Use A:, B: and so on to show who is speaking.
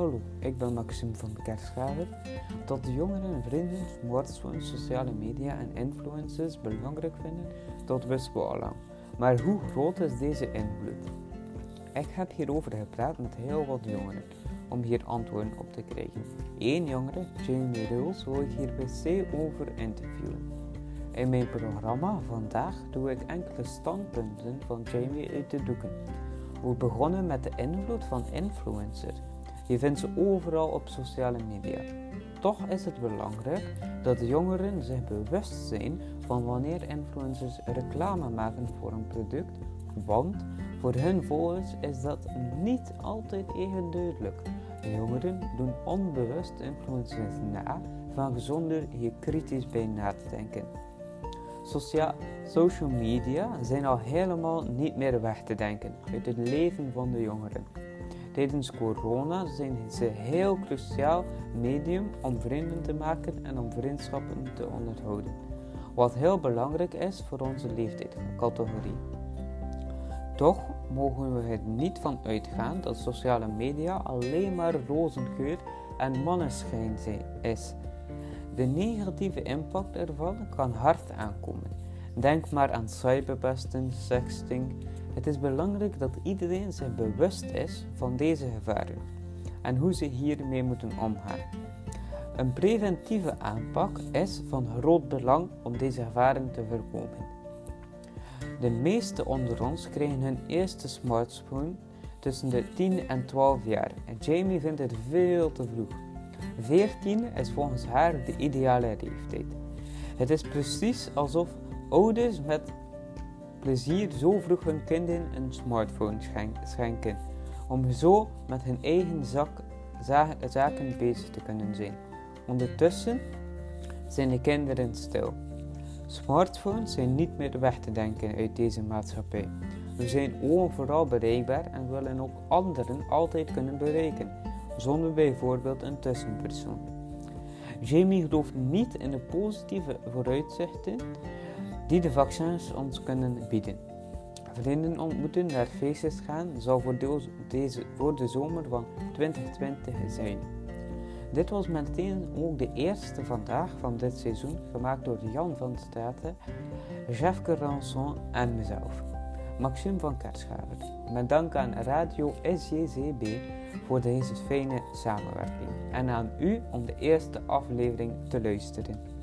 A: Hallo, ik ben Maxime van Kerschaver. Dat de jongeren en vrienden smartphones, sociale media en influencers belangrijk vinden, dat wisten we al lang. Maar hoe groot is deze invloed? Ik heb hierover gepraat met heel wat jongeren om hier antwoorden op te krijgen. Eén jongere, Jamie Rules, wil ik hier per over interviewen. In mijn programma vandaag doe ik enkele standpunten van Jamie uit de doeken. We begonnen met de invloed van influencers. Je vindt ze overal op sociale media. Toch is het belangrijk dat jongeren zich bewust zijn van wanneer influencers reclame maken voor een product, want voor hun volgers is dat niet altijd even duidelijk. De jongeren doen onbewust influencers na van zonder hier kritisch bij na te denken. social media zijn al helemaal niet meer weg te denken uit het leven van de jongeren. Tijdens corona zijn ze heel cruciaal medium om vrienden te maken en om vriendschappen te onderhouden. Wat heel belangrijk is voor onze leeftijdscategorie. Toch mogen we er niet van uitgaan dat sociale media alleen maar rozengeur en mannenschijn is. De negatieve impact ervan kan hard aankomen. Denk maar aan cyberpesten, sexting. Het is belangrijk dat iedereen zich bewust is van deze gevaren en hoe ze hiermee moeten omgaan. Een preventieve aanpak is van groot belang om deze gevaren te voorkomen. De meeste onder ons kregen hun eerste smartphone tussen de 10 en 12 jaar en Jamie vindt het veel te vroeg. 14 is volgens haar de ideale leeftijd. Het is precies alsof ouders met plezier zo vroeg hun kinderen een smartphone schenken, om zo met hun eigen zak, zaken bezig te kunnen zijn. Ondertussen zijn de kinderen stil. Smartphones zijn niet meer weg te denken uit deze maatschappij. We zijn overal bereikbaar en willen ook anderen altijd kunnen bereiken zonder bijvoorbeeld een tussenpersoon. Jamie gelooft niet in de positieve vooruitzichten die de vaccins ons kunnen bieden. Vrienden ontmoeten, naar feestjes gaan, zal voor, deze, voor de zomer van 2020 zijn. Dit was meteen ook de eerste vandaag van dit seizoen, gemaakt door Jan van Straten, Jefke Ranson en mezelf. Maxime van Kerschaver. Met dank aan Radio SJCB voor deze fijne samenwerking en aan u om de eerste aflevering te luisteren.